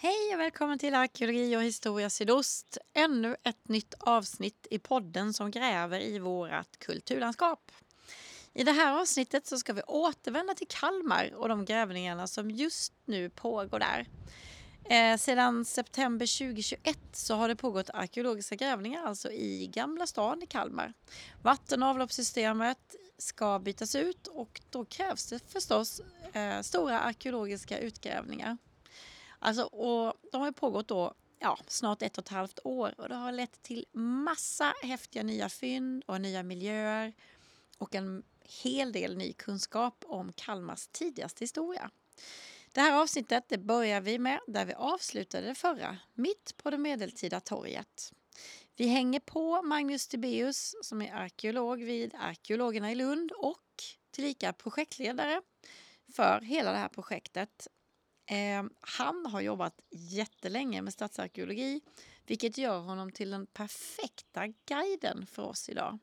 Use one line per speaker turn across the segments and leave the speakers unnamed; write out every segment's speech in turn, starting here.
Hej och välkommen till Arkeologi och historia sydost. Ännu ett nytt avsnitt i podden som gräver i vårt kulturlandskap. I det här avsnittet så ska vi återvända till Kalmar och de grävningarna som just nu pågår där. Eh, sedan september 2021 så har det pågått arkeologiska grävningar alltså i Gamla stan i Kalmar. Vatten och avloppssystemet ska bytas ut och då krävs det förstås eh, stora arkeologiska utgrävningar. Alltså, och de har pågått då, ja, snart ett och ett halvt år och det har lett till massa häftiga nya fynd och nya miljöer och en hel del ny kunskap om Kalmars tidigaste historia. Det här avsnittet det börjar vi med där vi avslutade det förra, mitt på det medeltida torget. Vi hänger på Magnus Tibeus som är arkeolog vid Arkeologerna i Lund och tillika projektledare för hela det här projektet. Eh, han har jobbat jättelänge med stadsarkeologi vilket gör honom till den perfekta guiden för oss idag.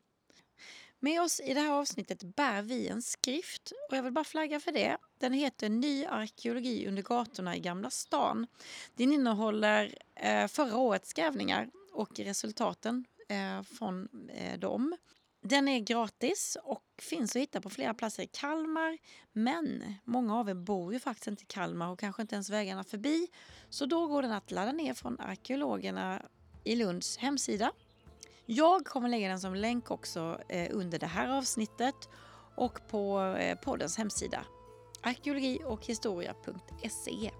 Med oss i det här avsnittet bär vi en skrift och jag vill bara flagga för det. Den heter Ny arkeologi under gatorna i Gamla stan. Den innehåller eh, förra årets grävningar och resultaten eh, från eh, dem. Den är gratis och finns att hitta på flera platser i Kalmar. Men många av er bor ju faktiskt inte i Kalmar och kanske inte ens vägarna förbi. Så då går den att ladda ner från arkeologerna i Lunds hemsida. Jag kommer lägga den som länk också eh, under det här avsnittet och på eh, poddens hemsida arkeologi och historia.se.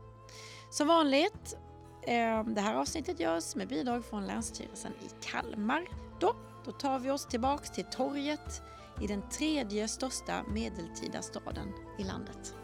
Som vanligt, eh, det här avsnittet görs med bidrag från Länsstyrelsen i Kalmar. Då då tar vi oss tillbaks till torget i den tredje största medeltida staden i landet.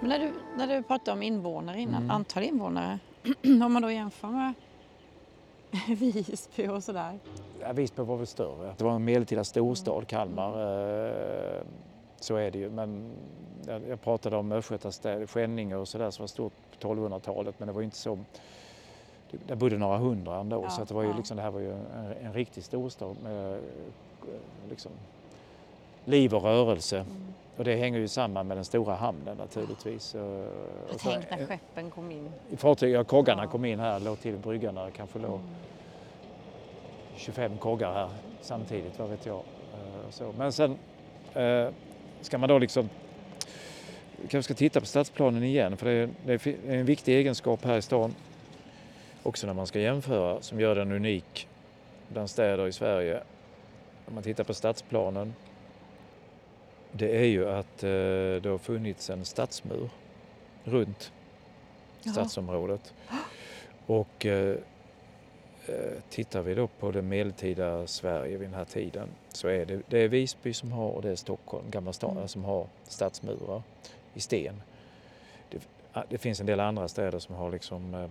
Men när du, när du pratade om invånare innan, mm. antal invånare, om man då jämför med Visby och sådär?
Ja, Visby var väl större. Det var en medeltida storstad, mm. Kalmar. Eh, så är det ju. Men jag pratade om Östgötastäder, Skänninge och sådär som var stort på 1200-talet men det var inte så där bodde några hundra ändå ja, så det, var ju ja. liksom, det här var ju en, en riktig storstad med liksom, liv och rörelse. Mm. Och det hänger ju samman med den stora hamnen naturligtvis.
Tänk när skeppen kom in.
Fartyg, ja, koggarna ja. kom in här, låg till bryggan där, kanske låg mm. 25 koggar här samtidigt, vad vet jag. Eh, så. Men sen eh, ska man då liksom kanske ska titta på stadsplanen igen för det är, det är en viktig egenskap här i stan också när man ska jämföra som gör den unik bland städer i Sverige. Om man tittar på stadsplanen det är ju att eh, det har funnits en stadsmur runt Jaha. stadsområdet. Och eh, Eh, tittar vi då på det medeltida Sverige vid den här tiden så är det, det är Visby som har och det är Stockholm, Gamla stan, mm. som har stadsmurar i sten. Det, det, finns en del andra städer som har liksom eh,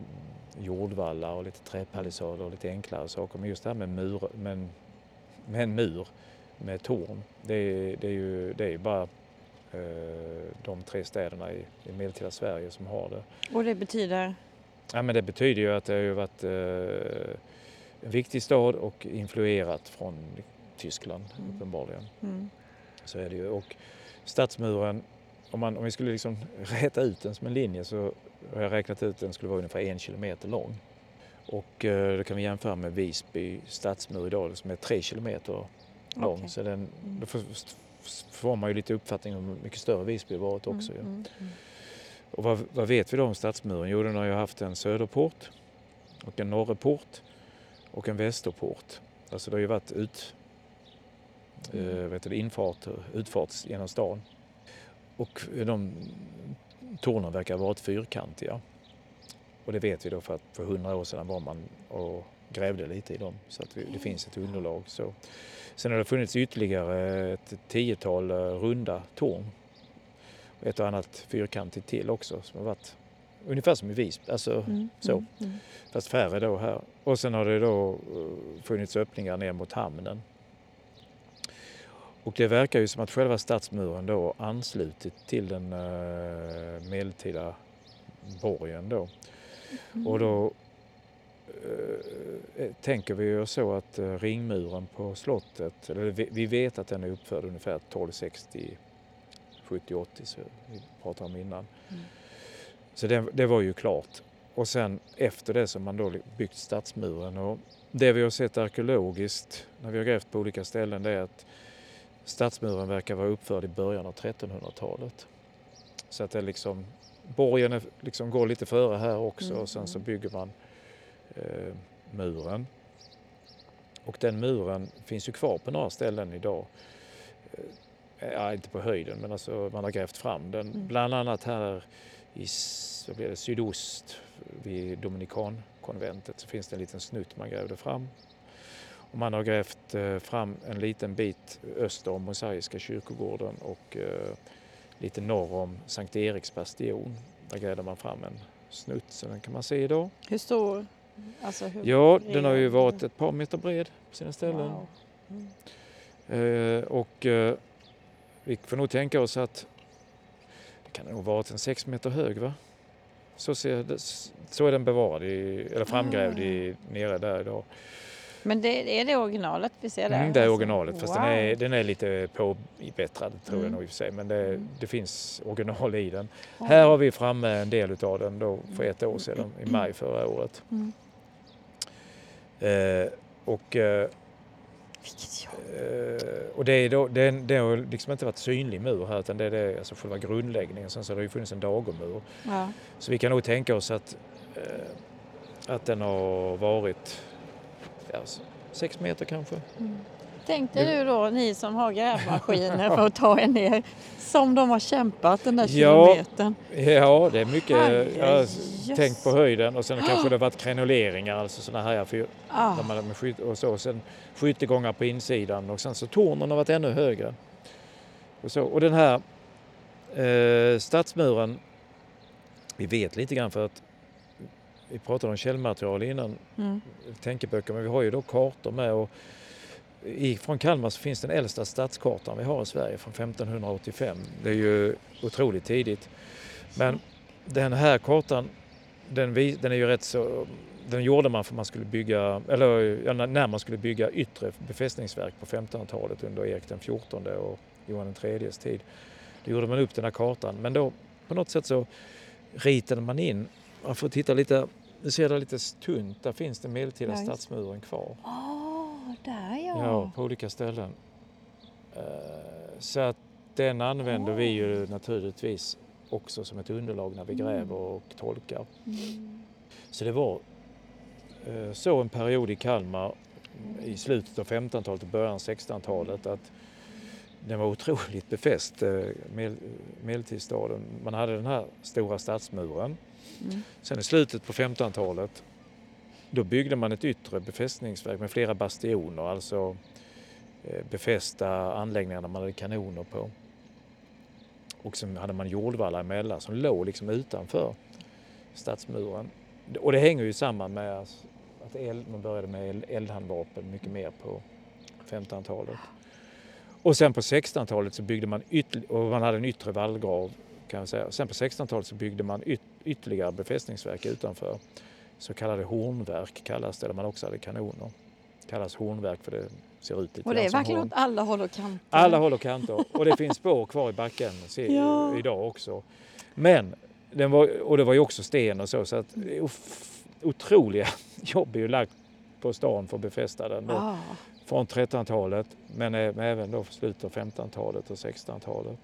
jordvallar och lite träpalissader och lite enklare saker. Men just det här med, mur, med, med en mur med torn, det, det är ju det är bara eh, de tre städerna i, i medeltida Sverige som har det.
Och det betyder?
Ja, men det betyder ju att det har varit eh, en viktig stad och influerat från Tyskland mm. uppenbarligen. Mm. Så är det ju. Och stadsmuren, om, man, om vi skulle liksom räta ut den som en linje så har jag räknat ut den skulle vara ungefär en kilometer lång. Och eh, då kan vi jämföra med Visby stadsmur idag som är tre kilometer lång. Okay. Så den, mm. då får man ju lite uppfattning om hur mycket större Visby varit också. Mm, ja. mm, mm. Och vad, vad, vet vi då om stadsmuren? Jo, den har ju haft en söderport och en norreport och en västerport. Alltså det har ju varit ut. Eh, vet du, infart och utfart genom stan. Och de tornen verkar ha varit fyrkantiga. Och det vet vi då för att för hundra år sedan var man och grävde lite i dem så att vi, det finns ett underlag. Så. Sen har det funnits ytterligare ett tiotal eh, runda torn ett och annat fyrkantigt till också som har varit ungefär som i Visby, alltså mm, så. Mm, mm. Fast färre då här. Och sen har det då eh, funnits öppningar ner mot hamnen. Och det verkar ju som att själva stadsmuren då anslutit till den uh, medeltida borgen då. Mm. Och då eh, tänker vi oss så att eh, ringmuren på slottet, eller vi, vi vet att den är uppförd ungefär 1260, 70, 80 så vi pratade om innan.
Mm.
Så det, det var ju klart. Och sen efter det så har man då byggt stadsmuren och det vi har sett arkeologiskt när vi har grävt på olika ställen det är att stadsmuren verkar vara uppförd i början av 1300-talet. Så att det liksom, borgen liksom går lite före här också och sen så
mm.
bygger man eh, muren. Och den muren finns ju kvar på några ställen idag. Eh, ja, inte på höjden men alltså man har grävt fram den.
Mm.
Bland annat här i s- vad blir det, sydost vid Dominikankonventet så finns det en liten snutt man grävde fram. Och man har grävt eh, fram en liten bit öster om Mosaiska kyrkogården och eh, lite norr om Sankt Eriks bastion. Där grävde man fram en snutt så den kan man se idag.
Hur stor? Alltså hur
Ja, den har ju
bred?
varit ett par meter bred på sina ställen.
Wow. Mm.
Eh, och eh, vi får nog tänka oss att det kan nog varit en sex meter hög va? Så, ser det, så är den bevarad, i, eller framgrävd i, nere där idag.
Men det, är det originalet vi ser där?
Mm, det är originalet fast den,
wow.
är, den är lite påbättrad tror jag
Mm.
nog i och för sig. Men det,
Mm.
det finns original i den.
Oj.
Här har vi framme en del utav den då för ett år sedan, i maj förra året.
Mm.
Eh, och eh. Eh, och det, är då, det, det har liksom inte varit synlig mur här utan det är det, alltså själva grundläggningen. Sen så har det ju funnits en dagomur.
Ja.
Så vi kan nog tänka oss att, eh, att den har varit ja, s- sex meter kanske.
Mm. Tänkte du då, ni som har grävmaskiner för att ta er ner, som de har kämpat den där
Ja.
kilometern.
Ja, det är mycket. Jag har tänkt på höjden och sen kanske det varit krenoleringar, alltså sådana här för,
Ah.
och så. Sen skyttegångar på insidan och sen så tornen har varit ännu högre. Och, så. och den här eh, stadsmuren, vi vet lite grann för att vi pratade om källmaterial innan,
Mm.
tänkeböcker, men vi har ju då kartor med. Och i, från Kalmar så finns den äldsta stadskartan vi har i Sverige från 1585. Det är ju otroligt tidigt. Men den här kartan, den, den är ju rätt så... Den gjorde man för man skulle bygga, eller när man skulle bygga yttre befästningsverk på 1500-talet under Erik den XIV och Johan IIIs tid. Då gjorde man upp den här kartan. Men då på något sätt så ritade man in, man får titta lite, du ser det lite tunt, där finns den medeltida
just.
stadsmuren kvar.
Ah, där ja.
Ja, på olika ställen. Eh, Så att den använder vi ju naturligtvis också som ett underlag när vi
Mm.
gräver och tolkar.
Mm.
Så det var eh, så en period i Kalmar i slutet av 1500-talet och början av 1600-talet att den var otroligt befäst, eh, med, medeltidsstaden. Man hade den här stora stadsmuren.
Mm.
Sen i slutet på 1500-talet då byggde man ett yttre befästningsverk med flera bastioner, alltså eh, befästa anläggningar där man hade kanoner på. Och sen hade man jordvallar emellan som låg liksom utanför stadsmuren. Och det hänger ju samman med att eld, man började med eldhandvapen mycket mer på 1500-talet. Och sen på 1600-talet så byggde man ytterligare, och man hade en yttre vallgrav kan jag säga. Sen på 1600-talet så byggde man ytterligare ytterligare befästningsverk utanför. Så kallade hornverk kallas det, där man också hade kanoner. Kallas hornverk för det ser ut lite
Och det är verkligen
horn.
åt alla håll och kanter.
Alla håll och kanter. Och det finns spår kvar i backen
Ja.
idag också. Men, den var, och det var ju också sten och så, så att otroliga jobb är ju lagt på stan för att befästa den. Då,
Ah.
Från 1300-talet men ä- men även då slutet av 1500-talet och 1600-talet.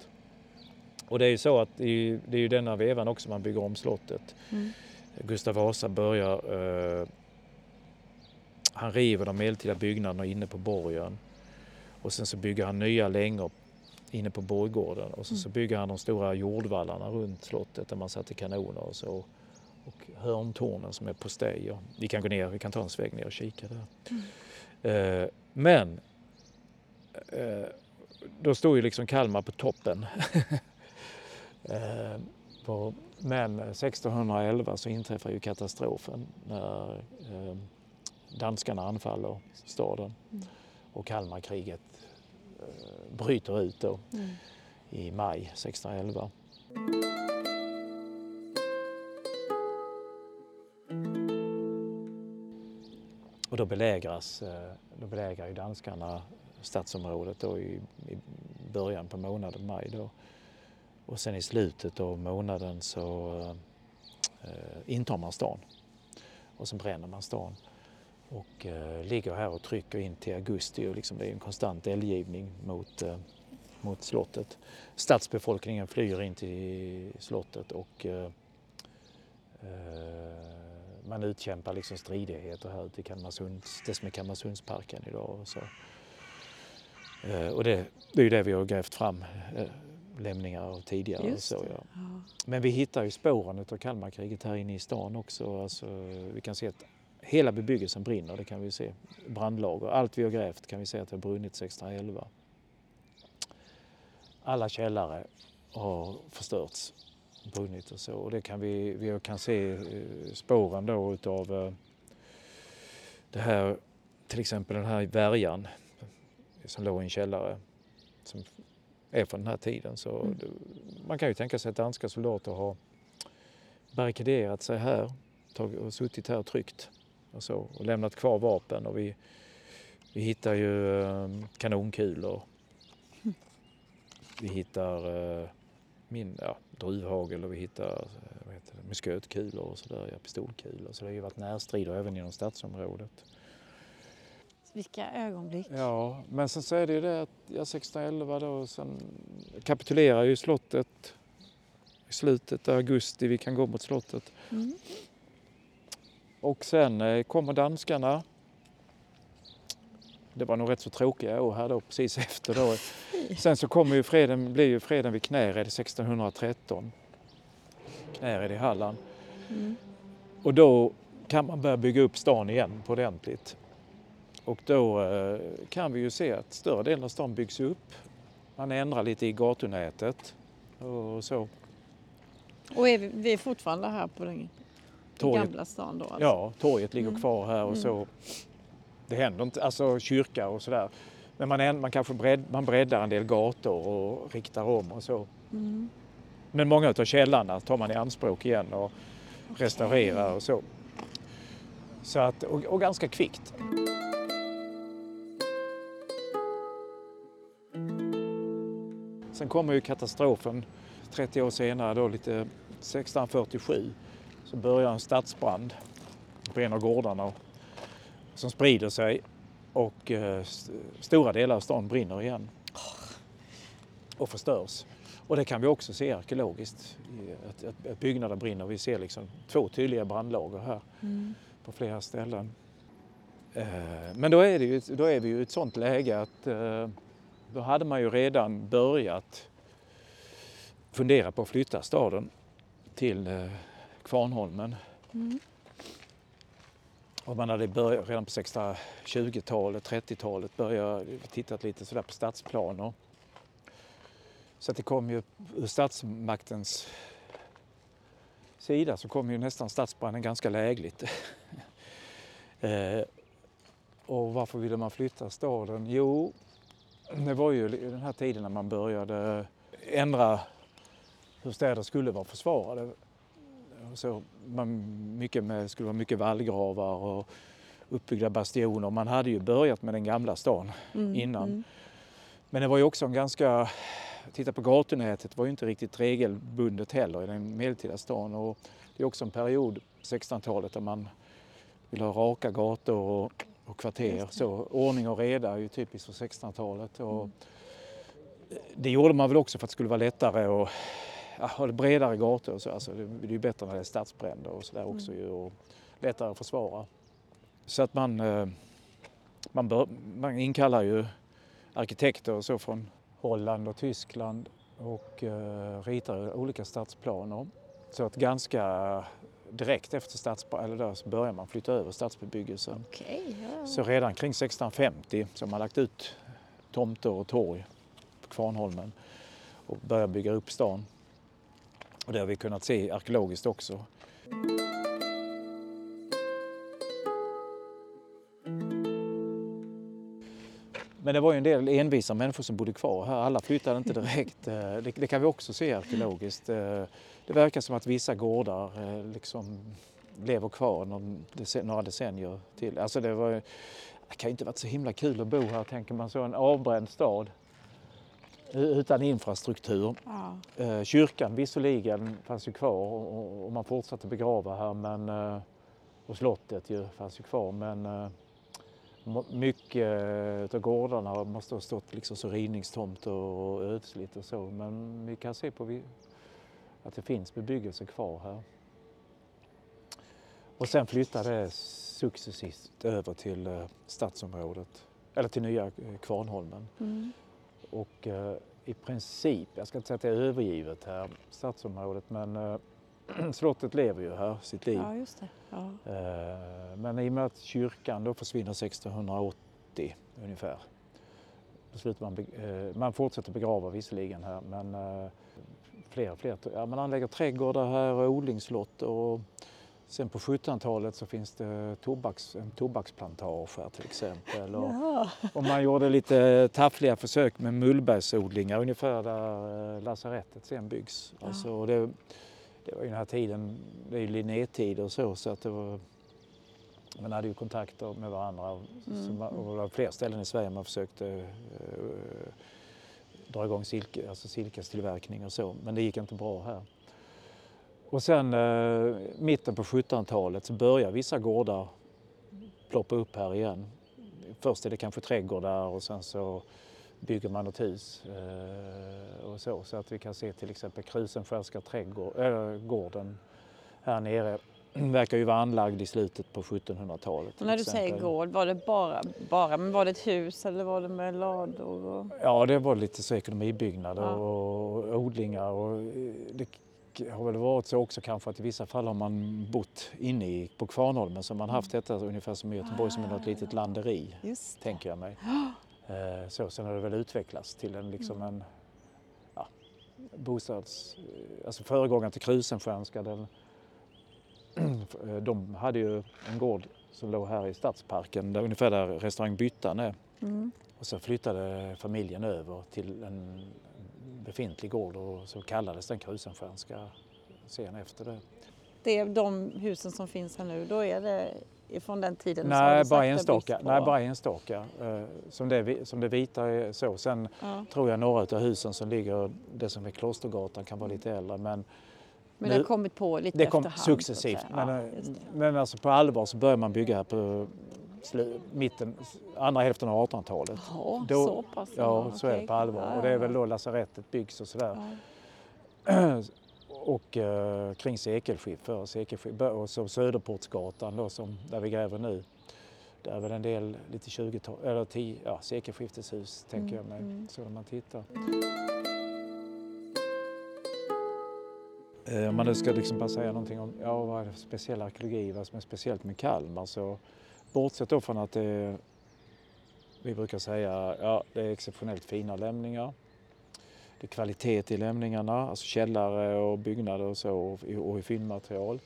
Och det är ju så att det är ju, det är ju denna vevan också man bygger om slottet.
Mm.
Gustav Vasa börjar, eh, han river de medeltida byggnaderna inne på borgen och sen så bygger han nya längor inne på borggården och så, så bygger han de stora jordvallarna runt slottet där man satte kanoner och så. Och hörntornen som är postejer. Vi kan gå ner, vi kan ta en sväng ner och kika där. Eh, men eh, då stod ju liksom Kalmar på toppen. eh, på, men 1611 så inträffar ju katastrofen när eh, danskarna anfaller staden
Mm.
och Kalmarkriget eh, bryter ut då
Mm.
i maj 1611. Och då belägras, då belägrar ju danskarna stadsområdet då i, i början på månaden maj då. Och sen i slutet av månaden så eh, intar man stan och sen bränner man stan och eh, ligger här och trycker in till augusti och liksom det är en konstant eldgivning mot, eh, mot slottet. Stadsbefolkningen flyr in till slottet och eh, eh man utkämpar liksom stridigheter här ute i Kalmarsunds, det som är Kalmarsundsparken idag. Och, så. Eh, och det, det är ju det vi har grävt fram eh, lämningar av tidigare. Så, ja. ja. Men vi hittar ju spåren av Kalmarkriget här inne i stan också. Alltså, vi kan se att hela bebyggelsen brinner, det kan vi se. Brandlager, allt vi har grävt kan vi se att det har brunnit 1611. Alla källare har förstörts, brunnit och så. Och det kan vi, vi kan se eh, spåren då utav eh, det här, till exempel den här värjan som låg i en källare som är från den här tiden. Så mm. man kan ju tänka sig att danska soldater har barrikaderat sig här och suttit här tryckt och, så, och lämnat kvar vapen. Och vi, vi hittar ju ehm, kanonkulor. Vi hittar uh, min, ja, druvhagel och vi hittar eh, muskötkulor och sådär, ja, pistolkulor. Så det har ju varit närstrider även inom stadsområdet.
Vilka ögonblick.
Ja, men sen så är det ju det att ja, 1611 då, sen kapitulerar ju slottet i slutet av augusti, vi kan gå mot slottet. Mm. Och sen eh, kommer danskarna. Det var nog rätt så tråkiga år här då precis efter då. Sen så kommer ju freden, blir ju freden vid Knäred 1613. Knäred i Halland. Mm. Och då kan man börja bygga upp stan igen på ordentligt. Och då eh, kan vi ju se att större delen av stan byggs upp. Man ändrar lite i gatunätet och så.
Och är vi, vi är fortfarande här på den torget, gamla stan då? Alltså.
Ja, torget ligger mm. kvar här och mm. så. Det händer inte, alltså kyrka och sådär. Men man, man kanske bredd, man breddar en del gator och riktar om och så. Mm. Men många av källarna tar man i anspråk igen och okay. restaurerar och så. så att, och, och ganska kvickt. Sen kommer ju katastrofen 30 år senare, då lite 1647, så börjar en stadsbrand på en av gårdarna som sprider sig och eh, stora delar av stan brinner igen och förstörs. Och det kan vi också se arkeologiskt, att, att, att byggnader brinner. Vi ser liksom två tydliga brandlager här mm. på flera ställen. Eh, men då är, det ju, då är vi ju i ett sånt läge att eh, då hade man ju redan börjat fundera på att flytta staden till eh, Kvarnholmen. Mm. Och man hade börjat, redan på 1620-talet, 30-talet börjat titta lite sådär på stadsplaner. Så att det kom ju ur statsmaktens sida så kom ju nästan stadsbranden ganska lägligt. eh, och varför ville man flytta staden? Jo, det var ju den här tiden när man började ändra hur städer skulle vara försvarade. Så man, mycket med, skulle vara mycket vallgravar och uppbyggda bastioner. Man hade ju börjat med den gamla stan mm, innan. Mm. Men det var ju också en ganska, titta på gatunätet, var ju inte riktigt regelbundet heller i den medeltida stan. Och det är också en period, 1600-talet, där man vill ha raka gator och och kvarter. Så ordning och reda är ju typiskt för 1600-talet. Och det gjorde man väl också för att det skulle vara lättare ja, ha bredare gator. Och så. Alltså, det är ju bättre när det är stadsbränder och sådär också mm. och lättare att försvara. Så att man, eh, man, bör, man inkallar ju arkitekter och så från Holland och Tyskland och uh, ritar olika stadsplaner. Så att ganska direkt efter stadsbrand, eller då, börjar man flytta över stadsbebyggelsen.
Okay, ja.
Så redan kring 1650 så har man lagt ut tomter och torg på Kvarnholmen och börjat bygga upp stan. Och det har vi kunnat se arkeologiskt också. Men det var ju en del envisa människor som bodde kvar här. Alla flyttade inte direkt. Eh, det, det kan vi också se arkeologiskt. Eh, det verkar som att vissa gårdar eh, liksom lever kvar några decennier till. Alltså det, var, det kan ju inte varit så himla kul att bo här tänker man så, en avbränd stad utan infrastruktur. Ja. Kyrkan visserligen fanns ju kvar och man fortsatte begrava här men, och slottet ju fanns ju kvar men mycket av gårdarna måste ha stått liksom så rivningstomt och ödsligt och så men vi kan se på att det finns bebyggelse kvar här. Och sen flyttade det successivt över till stadsområdet, eller till nya Kvarnholmen. Mm. Och eh, i princip, jag ska inte säga att det är övergivet här, stadsområdet, men eh, slottet lever ju här sitt liv.
Ja, just det. Ja.
Eh, men i och med att kyrkan då försvinner 1680 ungefär, man, eh, man fortsätter begrava visserligen här, men eh, fler och fler, ja, man anlägger trädgårdar här och odlingslott och Sen på 1700-talet så finns det tobaks, en tobaksplantage här till exempel. Och, och, man gjorde lite taffliga försök med mullbergsodlingar ungefär där lasarettet sen byggs. Ja. Alltså, det, det var ju den här tiden, det är ju Linnétid och så, så att det var, man hade ju kontakter med varandra. Mm. och det var fler ställen i Sverige man försökte uh, dra igång silke, alltså silkestillverkning och så, men det gick inte bra här. Och sen eh, mitten på 1700-talet så börjar vissa gårdar ploppa upp här igen. Först är det kanske trädgårdar och sen så bygger man ett hus eh, och så. Så att vi kan se till exempel Krusenskärska trädgården äh, här nere verkar ju vara anlagd i slutet på 1700-talet.
när du säger gård, var det bara, bara men var det ett hus eller var det med lador? Och...
Ja, det var lite så ekonomibyggnader ja. och odlingar och det har väl varit så också kanske att i vissa fall har man bott inne i, på Kvarnholmen så man haft detta ungefär som i Göteborg som är något litet landeri, tänker jag mig. Eh, så, sen har det väl utvecklats till en, liksom en ja, bostads... Alltså föregångaren till Krusenstjärnska, den, de hade ju en gård som låg här i Stadsparken, där, ungefär där restaurang Byttan är. Mm. Och så flyttade familjen över till en befintlig gård och så kallades den Krusenstjärnska sen efter det.
Det är de husen som finns här nu, då är det från den tiden?
Nej, bara enstaka. Nej, bara enstaka. Eh, som det, som det vita är så. Sen ja. tror jag några av husen som ligger, det som är Klostergatan kan vara lite äldre men
men det har kommit på lite
det kom efterhand? Successivt. Men, ja, eh, men alltså på allvar så börjar man bygga här på mitten, andra hälften av 1800-talet.
Ja, då, så pass?
Ja, okay. så är det på allvar. Och det är väl då lasarettet byggs och sådär. Ja. och eh, kring sekelskiftet, och så Söderportsgatan då som, där vi gräver nu. Där är väl en del lite 20 eller 10, ja, sekelskifteshus tänker mm, jag mig, mm. så när man tittar. Eh, om man nu ska liksom bara säga någonting om ja, vad är det för speciell arkeologi, vad som är speciellt med Kalmar så Bortsett då från att det vi brukar säga ja, det är exceptionellt fina lämningar. Det är kvalitet i lämningarna, alltså källare och byggnader och så och i, och i.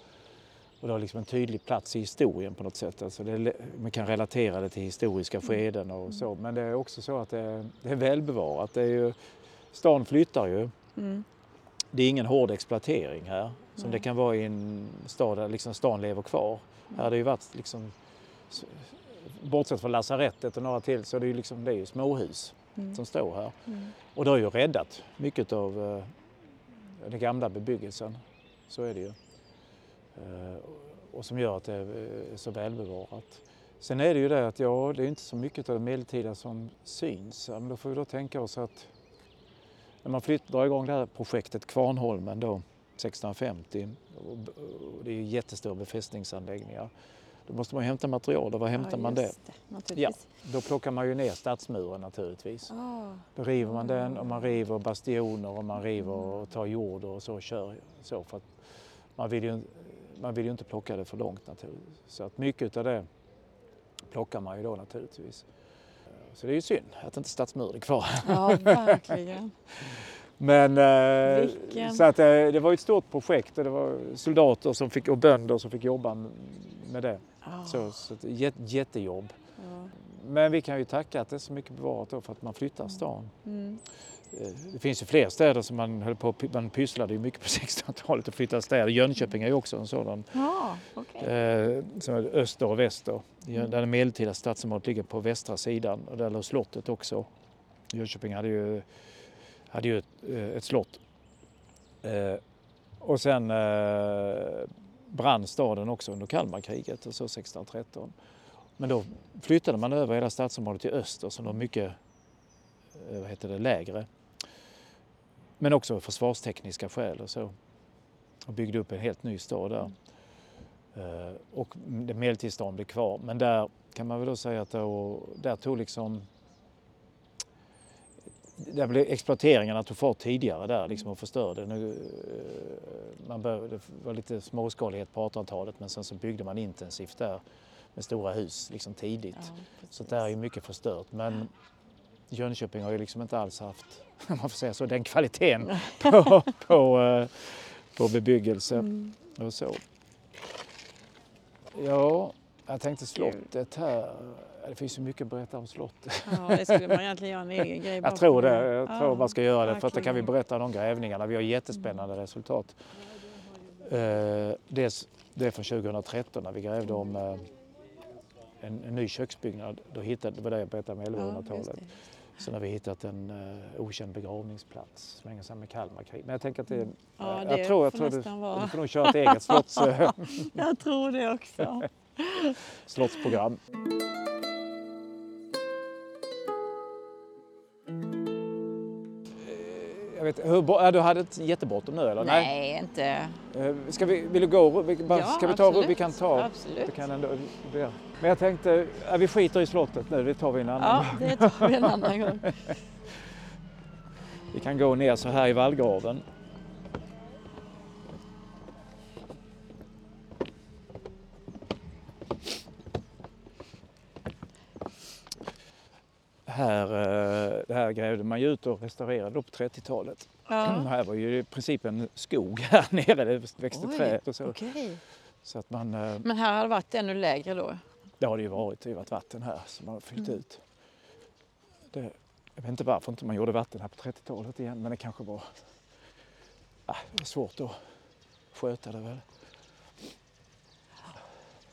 Och det har liksom en tydlig plats i historien på något sätt. Alltså det, man kan relatera det till historiska mm. skeden och så. Men det är också så att det är, det är välbevarat. Det är ju, stan flyttar ju. Mm. Det är ingen hård exploatering här som mm. det kan vara i en stad där liksom stan lever kvar. Här har det ju varit liksom bortsett från lasarettet och några till så är det ju, liksom, det är ju småhus mm. som står här. Mm. Och det har ju räddat mycket av uh, den gamla bebyggelsen. Så är det ju. Uh, och som gör att det är så välbevarat. Sen är det ju det att ja, det är inte så mycket av det medeltida som syns. Men då får vi då tänka oss att när man flytt, drar igång det här projektet Kvarnholmen då 1650, och det är jättestora befästningsanläggningar. Då måste man hämta material och var hämtar ja, man det?
det ja,
då plockar man ju ner stadsmuren naturligtvis. Oh. Då river man den och man river bastioner och man river och tar jord och så och kör så för att man vill ju, man vill ju inte plocka det för långt naturligtvis. Så att mycket av det plockar man ju då naturligtvis. Så det är ju synd att inte stadsmuren är kvar.
Ja, verkligen.
Men eh, så att, eh, det var ett stort projekt och det var soldater som fick, och bönder som fick jobba med det. Oh. Så, så ett jättejobb. Ja. men vi kan ju tacka att det är så mycket bevarat då för att man flyttar stan.
Mm.
Eh, Det finns ju fler städer som man höll på man pysslade ju mycket på 1600-talet och flyttade städer. Jönköping är ju också en sådan.
Ja, okej.
Eh, som är öster och väster.
Mm.
Där det medeltida stadsområdet ligger på västra sidan och där låg slottet också. Jönköping hade ju, hade ju ett, eh, ett slott. Eh, och sen eh, brann staden också under Kalmarkriget, och så 1613. Men då flyttade man över hela stadsområdet till öster som var mycket eh, vad heter det, lägre. Men också försvarstekniska skäl och så. Och byggde upp en helt ny stad där. Mm. Och medeltidsstaden blev kvar. Men där kan man väl då säga att då, där tog liksom där blev exploateringarna tog fart tidigare där liksom och förstörde. Nu, eh, man började, det var lite småskalighet på 1800-talet men sen så byggde man intensivt där med stora hus liksom tidigt.
Ja,
Så där är ju mycket förstört. Men Jönköping har ju liksom inte alls haft, om man får säga så, den kvaliteten på, på, eh, på bebyggelse
Mm.
och så. Ja, jag tänkte slottet här. Det finns ju mycket att berätta om slottet.
Ja, det skulle man egentligen göra en egen grej
Jag tror det. Jag
Ja,
tror man ska göra det för att då kan vi berätta om de grävningarna. Vi har jättespännande resultat. Eh, dels det från 2013 när vi grävde om eh, en, en ny köksbyggnad. Då hittade, det var det jag berättade om
Ja, just
1100-talet.
det.
Sen har vi hittat en uh, okänd begravningsplats som hänger samman med Kalmarkriget. Men jag tänker att det,
Ja,
jag
det
tror, jag tror du, du får nog köra ett eget slotts, eh,
Jag tror det också.
slottsprogram. Eh, Jag vet, hur, ja, du hade ett jättebråttom nu eller?
Nej, inte...
Eh, Ska vi, vill du gå? Vi, bara,
Ja,
ska vi ta
absolut.
Vi kan ta.
Absolut.
Det kan ändå, det. Men jag tänkte, ja, vi skiter i slottet nu, det tar vi en annan.
Ja, det tar vi en annan gång.
Vi kan gå ner så här i vallgraven. Här, eh, det här grävde man ju ut och restaurerade på 30-talet.
Ja.
Här var ju i princip en skog här nere, det växte
Oj,
träd och så.
Okej.
Så att man, eh,
Men här har det varit ännu lägre då?
det har det ju varit, det har varit vatten här som man har fyllt
Mm.
ut. Det, jag vet inte varför inte man gjorde vatten här på 30-talet igen, men det kanske var, var svårt att sköta det väl.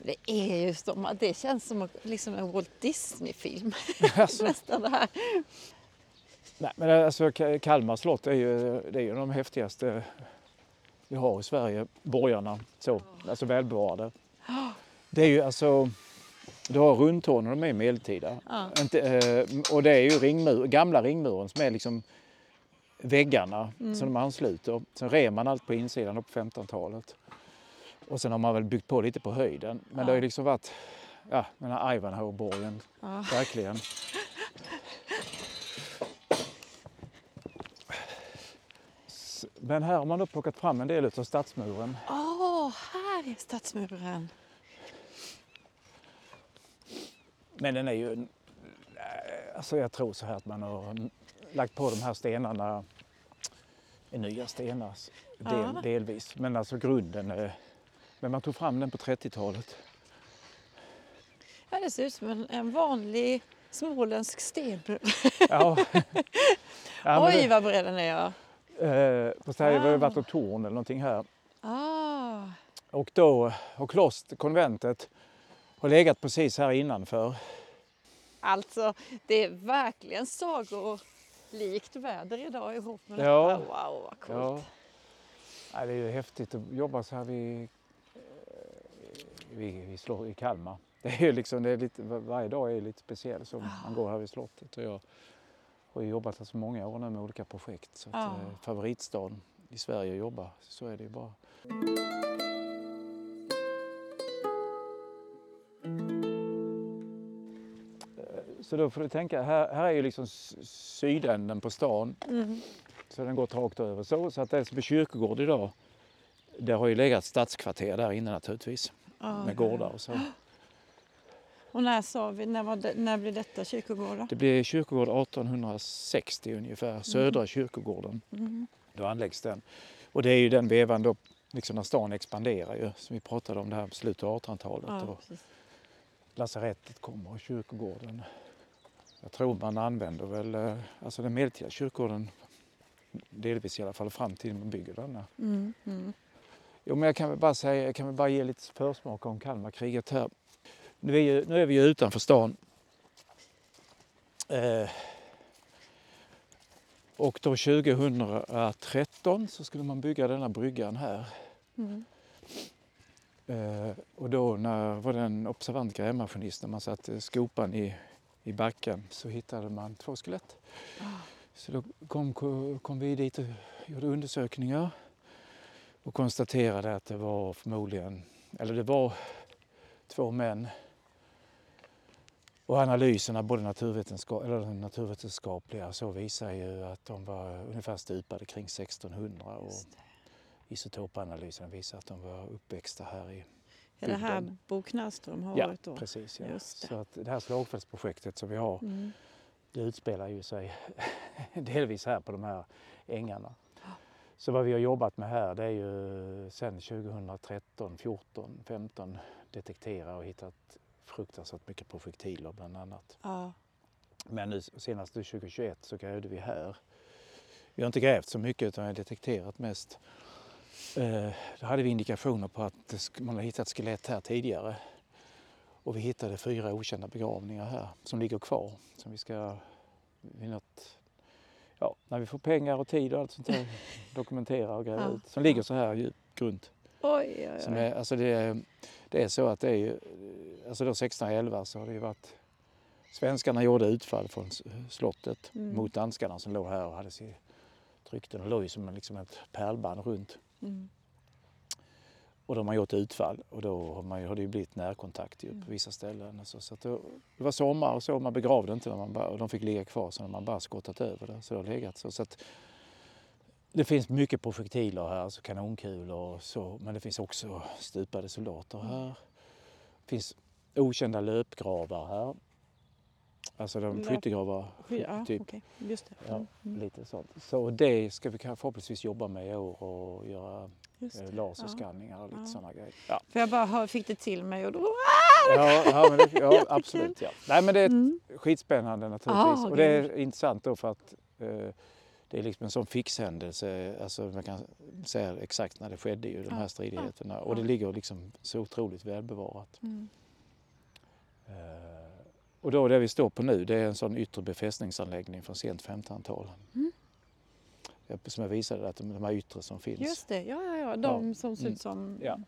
Det är ju som, det känns som liksom en Walt Disney-film.
Alltså,
Nästan det här.
Nej, men alltså, Ka- Kalmar slott är ju, det är ju de häftigaste vi har i Sverige, borgarna, så, alltså välbevarade. Det är ju alltså, du har rundtornen, de är medeltida.
Ja.
Inte, eh, och det är ju ringmur, gamla ringmuren som är liksom väggarna
Mm.
som de ansluter. Sen rev man allt på insidan på 15-talet. Och sen har man väl byggt på lite på höjden. Men
Ja.
det har ju liksom varit, ja, den här Ivanhoe-borgen,
Ja.
verkligen. Men här har man då plockat fram en del av stadsmuren.
Åh, här är stadsmuren.
Men den är ju... eh, Alltså jag tror så här att man har lagt på de här stenarna i nya stenar del,
Ja.
delvis. Men alltså grunden är... Men man tog fram den på 30-talet.
Ja, det ser ut som en, en vanlig småländsk stenmur.
Ja. ja,
Oj, vad bred den är. Ja.
Det, eh, fast det här har ju
Ah.
varit ett torn eller någonting här.
Ah,
Och då har klost, konventet, har legat precis här innanför.
alltså, det är verkligen sagolikt väder idag ihop med
Ja.
detta. Wow, vad coolt.
Ja. Nej, det är ju häftigt att jobba så här vid, eh, vid, vid slå, i Kalmar. Det är ju liksom, det är lite, var- varje dag är lite speciell så man går här vid slottet. Och jag har ju jobbat här så många år nu med olika projekt. Så att,
Ja.
eh, favoritstaden i Sverige att jobba, så är det ju bara. Eh, Så då får du tänka, här, här är ju liksom sydänden på stan.
Mm.
Så den går rakt över så. Så att är kyrkogård idag, det har ju legat stadskvarter där inne naturligtvis.
Ja,
Med gårdar och så.
Och när sa vi, när, det, när blev detta kyrkogård då?
Det blev kyrkogård 1860 ungefär, södra kyrkogården.
Mm.
Då anläggs den. Och det är ju den vevan då, liksom när stan expanderar ju, som vi pratade om det här slutet av 1800-talet.
Ja,
Och lasarettet kommer och kyrkogården. Jag tror man använder väl eh, alltså den medeltida kyrkogården delvis i alla fall fram till man bygger denna.
Mm, mm.
Jo, men jag kan väl bara säga, jag kan väl bara ge lite försmak om Kalmarkriget här. Nu är, ju, nu är vi ju utanför stan. Eh, och då 2013 så skulle man bygga denna bryggan här.
Mm.
Eh, och då när var det en observant grävmaskinist, när man satte skopan i, i backen så hittade man två skelett. Så då kom, kom vi dit och gjorde undersökningar och konstaterade att det var förmodligen, eller det var två män. Och analyserna, både naturvetenskap, eller naturvetenskapliga så, visar ju att de var ungefär stupade kring 1600 och isotopanalysen visar att de var uppväxta här i
Är det här. Bo Knallström har
Ja,
varit då?
precis. Ja.
Det.
Så att det här slagfältsprojektet som vi har,
Mm.
det utspelar ju sig delvis här på de här ängarna. Så vad vi har jobbat med här det är ju sen 2013, 14, 15 detektera och hittat fruktansvärt mycket projektiler bland annat.
Ja.
Men nu senast 2021 så grävde vi här. Vi har inte grävt så mycket utan har detekterat mest. Eh, Då hade vi indikationer på att man har hittat skelett här tidigare. Och vi hittade fyra okända begravningar här som ligger kvar. Som vi ska vid något, ja, när vi får pengar och tid och allt sånt där dokumentera och gräva
Ja.
ut. Som ligger så här djupt grunt.
Oj, oj, oj.
är, alltså det, är, det är så att det är ju, alltså då 1611 så har det ju varit Svenskarna gjorde utfall från slottet
Mm.
mot danskarna som låg här och hade sig tryckte. De låg ju som en- liksom ett pärlband runt.
Mm.
Och de har gjort utfall och då har, man, har det ju blivit närkontakt ju
Mm.
på vissa ställen. och Så, så då, det var sommar och så, man begravde inte när man bara, och de fick ligga kvar så när man bara skottat över det. Så det har legat så. så att, det finns mycket projektiler här, alltså kanonkulor och så, men det finns också stupade soldater här. Det finns okända löpgravar här. Alltså de skyttegravar,
Ja,
typ.
okej. Just det.
Ja,
Mm. Mm.
lite sånt. Så det ska vi förhoppningsvis jobba med i år och göra eh, laserskanningar och lite
Ja.
sådana grejer. Ja,
För jag bara hör, fick det till mig och då...
ja, ja, men det, ja absolut. Ja. Nej, men det är
Mm.
skitspännande naturligtvis.
Ah,
och det är intressant då för att eh, det är liksom en sån fixhändelse. Alltså man kan säga exakt när det skedde ju, de
Ja,
här stridigheterna.
ja,
Och det
ja.
ligger liksom så otroligt välbevarat.
Mm.
Eh, och då det vi står på nu det är en sån yttre befästningsanläggning från sent 1500-tal.
Mm.
Som jag visade, att de, de här yttre som finns.
Just det, ja, ja, ja. De
Ja.
som ser
Mm.
ut som...
Ja.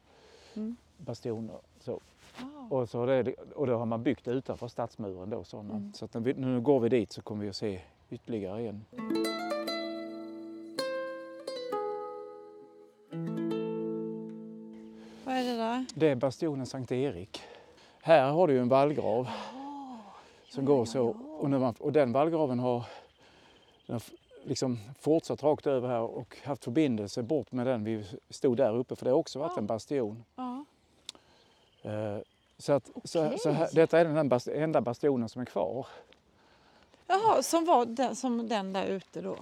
Mm.
Bastioner. Så.
Ah.
Och, så har det, och då har man byggt utanför stadsmuren då sådana.
Mm.
Så att när vi, nu går vi dit så kommer vi att se ytterligare en.
Vad är det där?
Det är bastionen Sankt Erik. Här har du ju en vallgrav som går så. Och, man, och den vallgraven har den har liksom fortsatt rakt över här och haft förbindelse bort med den vi stod där uppe för det har också varit
Ja.
en bastion.
Ja.
Eh, Så, att, så,
Okej.
så här, detta är den bast, enda bastionen som är kvar.
Jaha, som var den, som den där ute då?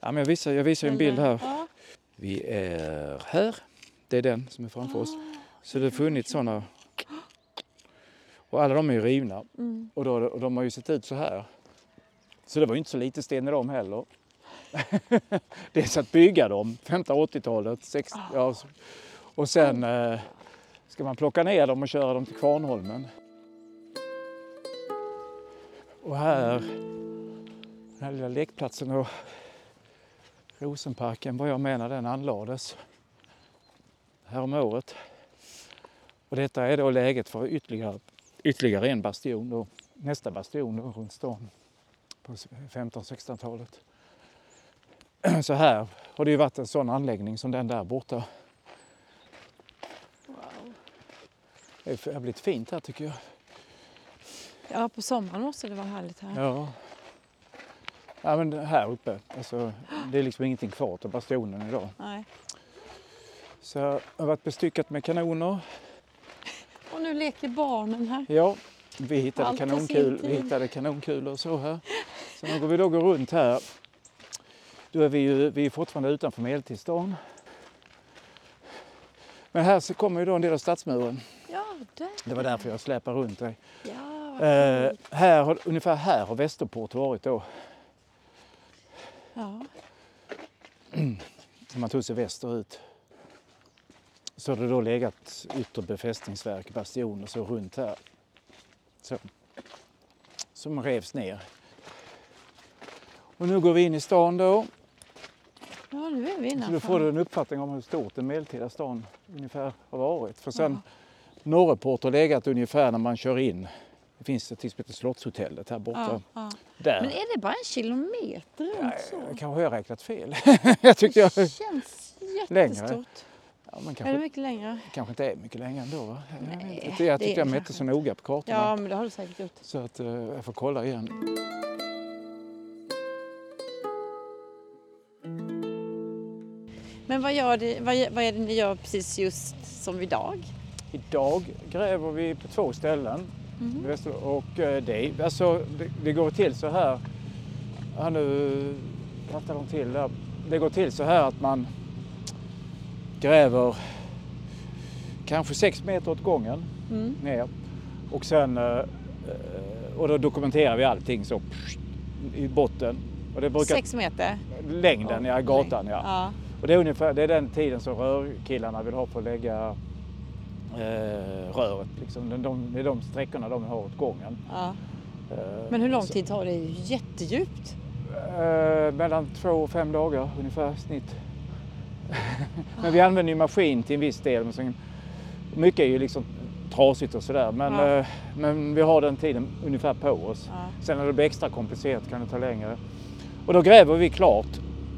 Ja, men jag visar, jag visar en bild här.
Ja.
Vi är här. Det är den som är framför oss. Så det har funnits sådana. Och alla de är ju rivna.
Mm.
Och, då, och de har ju sett ut så här. Så det var ju inte så lite sten i dem heller. Dels att bygga dem, 1580-talet. 60, ja, så- och sen eh, ska man plocka ner dem och köra dem till Kvarnholmen. Och här, den här lilla lekplatsen och Rosenparken var jag med när den anlades här om året. Och detta är då läget för ytterligare, ytterligare en bastion, då, nästa bastion då, runt stan på 1500-1600-talet. Så här har det ju varit en sån anläggning som den där borta.
Wow.
Det har blivit fint här tycker jag.
Ja, på sommaren måste det vara härligt här.
Ja. Ja men här uppe, alltså, det är liksom ingenting kvar av bastionen idag.
Nej.
Så det har varit bestyckat med kanoner.
Nu leker barnen här.
Ja, vi hittade,
Allt
kanonkul, vi hittade kanonkulor och så här. Så när vi då går runt här, då är vi ju vi är fortfarande utanför medeltidsstan. Men här så kommer ju då en del av stadsmuren.
Ja, där.
Det var därför jag släpar runt dig.
Ja,
Eh, här, har- ungefär här har Västerport varit då.
ja.
Om man tog sig västerut. Så har det då legat yttre befästningsverk, bastioner så runt här. Så. Som revs ner. Och nu går vi in i stan då.
ja, nu är vi
Så
innanför.
då får du en uppfattning om hur stort den medeltida stan ungefär har varit. För sen Norreport har legat ungefär när man kör in. Det finns ett som heter Slottshotellet här borta.
ja, ja.
Där.
Men är det bara en kilometer runt så?
Kanske har jag räknat fel. jag tyckte jag...
Det känns
Längre. Ja, men
Är det
kanske,
mycket längre?
kanske inte är mycket längre ändå va? Jag,
Nej,
inte. jag
det
tyckte
är
jag mätte
kanske
så noga på kartorna.
Ja, men det har du säkert gjort.
Så att, eh, jag får kolla igen.
Men vad, gör det, vad, vad är det ni gör precis just som idag?
Idag gräver vi på två ställen. Väster- Och eh, det, alltså, det, det går till så här. Ja, nu plattar de till där. Det går till så här att man gräver kanske sex meter åt gången
Mm.
ner. Och sen eh, eh, och då dokumenterar vi allting så i botten. Och det brukar,
Sex meter?
längden, ja, gatan ja.
ja.
Och det är ungefär det är den tiden som rörkillarna vill ha för att lägga eh, röret. Liksom. De, de, det är de sträckorna de har åt gången.
ja.
Eh,
Men hur lång tid tar det? Jättedjupt.
Eh, mellan två och fem dagar ungefär snitt. Men vi använder ju maskin till en viss del. Men sen, mycket är ju liksom trasigt och sådär. Men,
Ja.
eh, men vi har den tiden ungefär på oss.
Ja.
Sen när det blir extra komplicerat kan det ta längre. Och då gräver vi klart.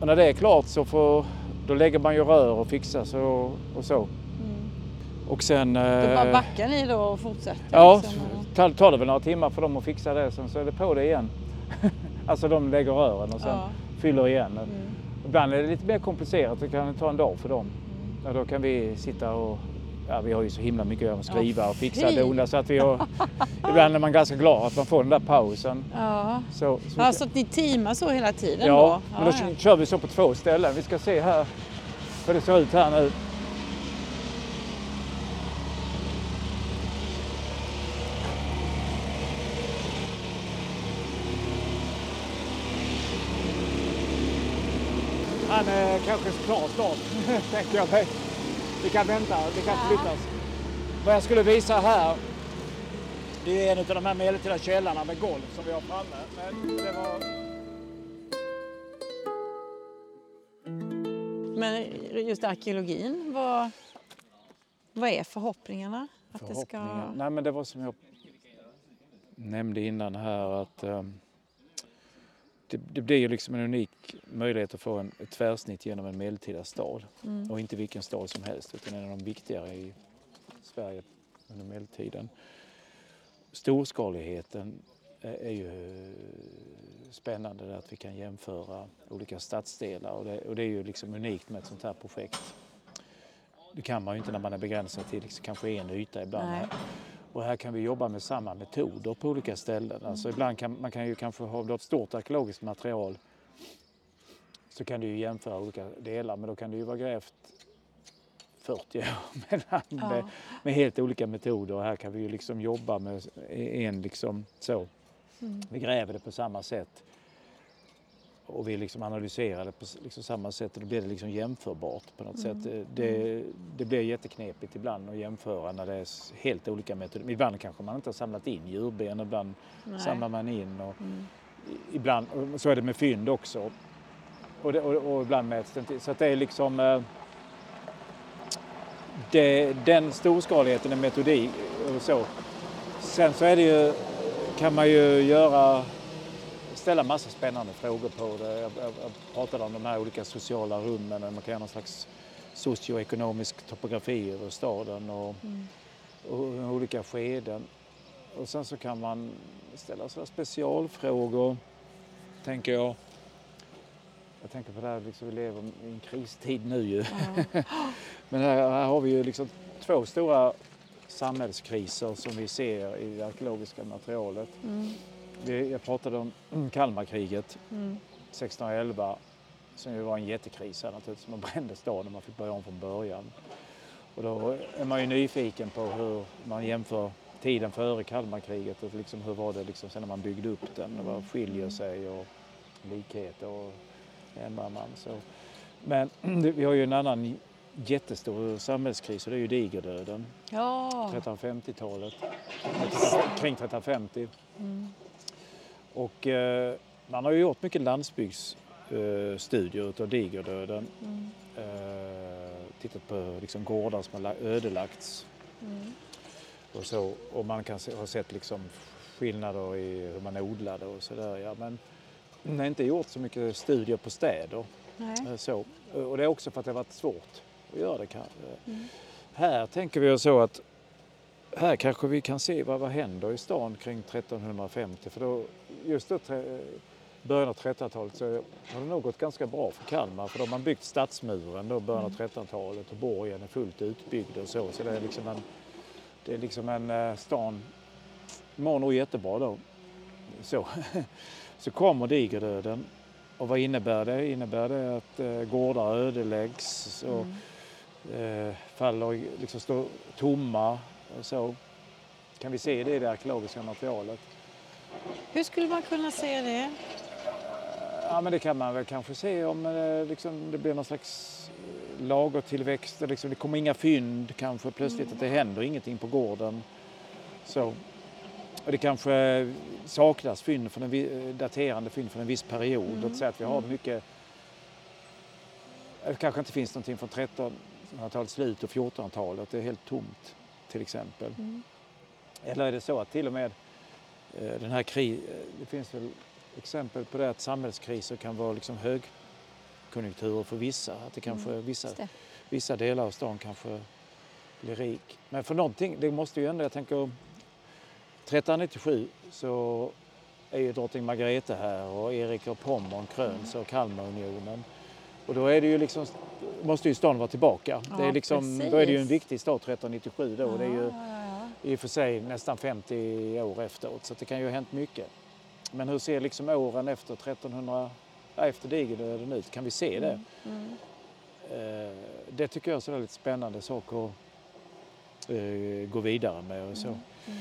Och när det är klart så får, då lägger man ju rör och fixar så och så.
Mm.
Och sen...
Då
eh,
bara backar ni då och fortsätter?
Ja,
liksom,
tar det väl några timmar för dem att fixa det. Sen så är det på det igen. alltså de lägger rören och sen
Ja.
fyller igen.
Mm.
Ibland är det lite mer komplicerat. Det kan ta en dag för dem. Ja, då kan vi sitta och Ja, vi har ju så himla mycket att skriva och fixa och dona så att vi har... ibland är man ganska glad att man får den där pausen.
Ja.
Så, så
Ja, så att ni teamar så hela tiden
Ja,
då?
men då
ja.
kör vi så på två ställen. Vi ska se här hur det ser ut här nu. Han är kanske klar snart, tänker jag mig. Vi kan vänta, det kan flyttas. Vad jag skulle visa här, det är en av de här medeltida källarna med golv som vi har framme. Men det var...
Men just arkeologin, vad, vad är förhoppningarna? Att det ska...
Nej, men det var som jag nämnde innan här att ehm, det, det blir ju liksom en unik möjlighet att få en, ett tvärsnitt genom en medeltida stad.
Mm.
Och inte vilken stad som helst utan en av de viktigare i Sverige under medeltiden. Storskaligheten är, är ju spännande där att vi kan jämföra olika stadsdelar och det, och det är ju liksom unikt med ett sånt här projekt. Det kan man ju inte när man är begränsad till liksom kanske en yta ibland.
Nej.
Och här kan vi jobba med samma metoder på olika ställen. Alltså ibland kan man kan ju kanske ha ett stort arkeologiskt material så kan du ju jämföra olika delar men då kan det ju vara grävt 40 år mellan med,
Ja.
med helt olika metoder. Och här kan vi ju liksom jobba med en liksom så.
Mm.
Vi gräver det på samma sätt. Och vi liksom analyserar det på liksom samma sätt och då blir det liksom jämförbart på något
Mm.
sätt. Det, det blir jätteknepigt ibland att jämföra när det är helt olika metoder. Ibland kanske man inte har samlat in djurben, ibland
Nej.
samlar man in. Och
Mm.
i- ibland, och så är det med fynd också. Och, det, och, och ibland mäts den till. Så att det är liksom... eh, Det, den storskaligheten är metodik och så. Sen så är det ju, kan man ju göra, ställa massa spännande frågor på det. Jag, jag, jag pratade om de här olika sociala rummen, man kan göra någon slags socioekonomisk topografi över staden och,
Mm.
och olika skeden. Och sen så kan man ställa sådana specialfrågor, tänker jag. Jag tänker på det här, liksom, vi lever i en kristid nu ju.
Ja.
Men här, här har vi ju liksom två stora samhällskriser som vi ser i det arkeologiska materialet.
Mm.
Jag pratade om Kalmarkriget
Mm.
1611 som ju var en jättekris här naturligtvis. Man brände staden, man fick börja om från början. Och då är man ju nyfiken på hur man jämför tiden före Kalmarkriget och liksom hur var det liksom sen när man byggde upp den och vad skiljer sig och likheter och ändrar man. Så. Men vi har ju en annan jättestor samhällskris och det är ju digerdöden.
Ja.
1350-talet, kring 1350. Mm. Och eh, man har ju gjort mycket landsbygdsstudier utav digerdöden. Mm. Eh, tittat på liksom gårdar som har ödelagts. Mm. Och, så, och man kan se, ha sett liksom skillnader i hur man odlade och sådär. Ja, men det har inte gjort så mycket studier på städer. Nej. Eh, så. Och det är också för att det har varit svårt att göra det. Mm. Här tänker vi oss så att här kanske vi kan se vad, vad händer i stan kring 1350 för då, just då början av 1300-talet så har det nog gått ganska bra för Kalmar för då har man byggt stadsmuren då början av 1300-talet och borgen är fullt utbyggd och så. Så det är liksom en, det är liksom en eh, stan mår nog jättebra då. Så, så kommer digerdöden och vad innebär det? Innebär det att eh, gårdar ödeläggs och mm. eh, faller, liksom står tomma och så? Kan vi se det i det arkeologiska materialet?
Hur skulle man kunna se det?
Ja, men det kan man väl kanske se om det, liksom, det blir någon slags eh, lagertillväxt. Liksom, det kommer inga fynd kanske plötsligt, mm. att det händer ingenting på gården. Så. Och det kanske saknas fynd från en, eh, daterande fynd från en viss period. Mm. Låt säga att vi har mm. mycket... Det kanske inte finns någonting från 1300-talets slut och 1400-talet. Det är helt tomt till exempel. Mm. Eller är det så att till och med eh, den här krisen, det finns väl exempel på det att samhällskriser kan vara liksom högkonjunkturer för vissa. Att det kanske mm, vissa, det. vissa delar av stan kanske blir rik. Men för någonting, det måste ju ändå, jag tänker 1397 så är ju drottning Margareta här och Erik av Pommern kröns och Kalmarunionen. Och då är det ju liksom, måste ju stan vara tillbaka. Ja, det är liksom, då är det ju en viktig stad 1397 då. Ja, det är ju i och för sig nästan 50 år efteråt så det kan ju ha hänt mycket. Men hur ser liksom åren efter 1300, efter digerdöden ut? Kan vi se det? Mm. Mm. Det tycker jag är en väldigt spännande sak att eh, gå vidare med och så. Mm. mm.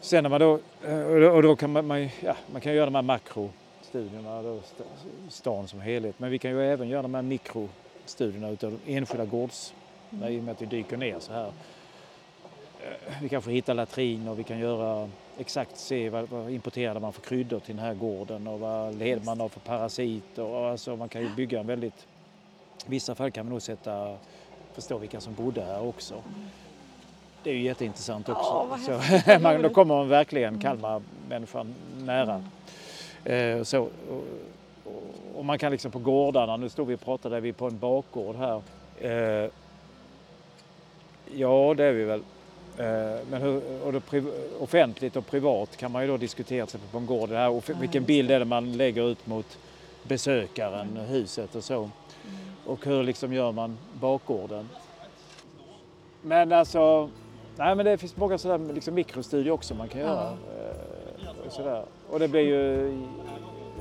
Sen när man då, eh, och då kan man, man, ja, man kan göra de här makrostudierna, då, stan som helhet, men vi kan ju även göra de här mikrostudierna utav enskilda gårds, mm. i och med att vi dyker ner så här. Vi kanske hittar latrin och vi kan göra exakt se vad, vad importerade man för kryddor till den här gården och vad led man har för parasiter. Och alltså man kan ju bygga en väldigt... I vissa fall kan man nog sätta, förstå vilka som bodde här också. Det är ju jätteintressant också. Ja, så, man, då kommer man verkligen mm. Kalmar-människan nära. Mm. Eh, så, och, och, man kan liksom på gårdarna, nu står vi och pratar där vi på en bakgård här. Eh, ja, det är vi väl. Eh, men hur, och då, offentligt och privat kan man ju då diskutera till på en gård. Det här, och vilken bild är det man lägger ut mot besökaren, mm. huset och så. Mm. Och hur liksom gör man bakgården. Men alltså, nej men det finns många sådär liksom mikrostudier också man kan göra. Och, eh, sådär. och det blir ju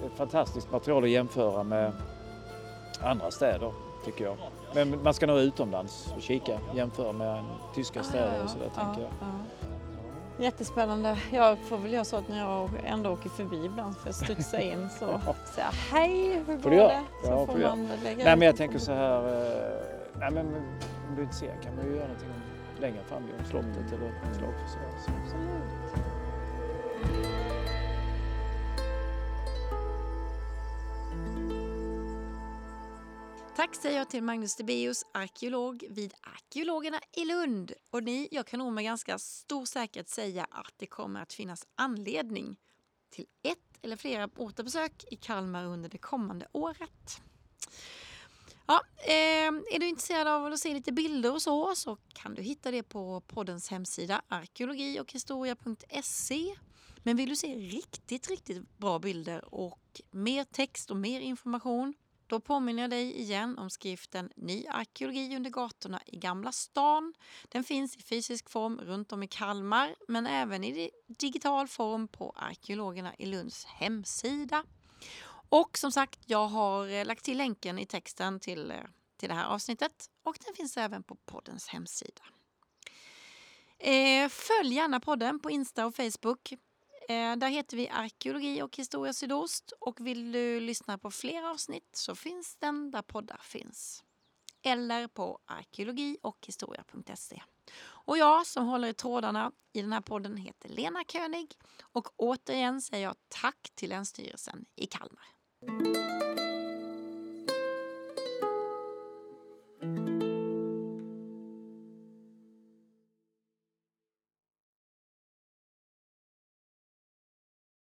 ett fantastiskt material att jämföra med andra städer tycker jag. Men man ska nog utomlands och kika, jämföra med tyska ah, städer och sådär tänker jag.
Jättespännande. Jag får väl göra så att när jag ändå åker förbi ibland för att studsa in så säga hej, hur går det? det? Så ja, får man lägga
Nej men jag tänker så här, eh, nej men om du är intresserad kan man ju göra någonting längre fram om slottet eller slagförsvar. Absolut.
Tack säger jag till Magnus Debeus, arkeolog vid Arkeologerna i Lund. Och ni, jag kan nog med ganska stor säkerhet säga att det kommer att finnas anledning till ett eller flera återbesök i Kalmar under det kommande året. Ja, eh, är du intresserad av att se lite bilder och så, så kan du hitta det på poddens hemsida arkeologi och historia.se. Men vill du se riktigt, riktigt bra bilder och mer text och mer information då påminner jag dig igen om skriften Ny arkeologi under gatorna i Gamla stan. Den finns i fysisk form runt om i Kalmar men även i digital form på arkeologerna i Lunds hemsida. Och som sagt, jag har eh, lagt till länken i texten till eh, till det här avsnittet och den finns även på poddens hemsida. Eh, följ gärna podden på Insta och Facebook. Eh, där heter vi Arkeologi och historia sydost och vill du lyssna på fler avsnitt så finns den där poddar finns. Eller på arkeologi och historia.se. Och jag som håller i trådarna i den här podden heter Lena König och återigen säger jag tack till Länsstyrelsen i Kalmar.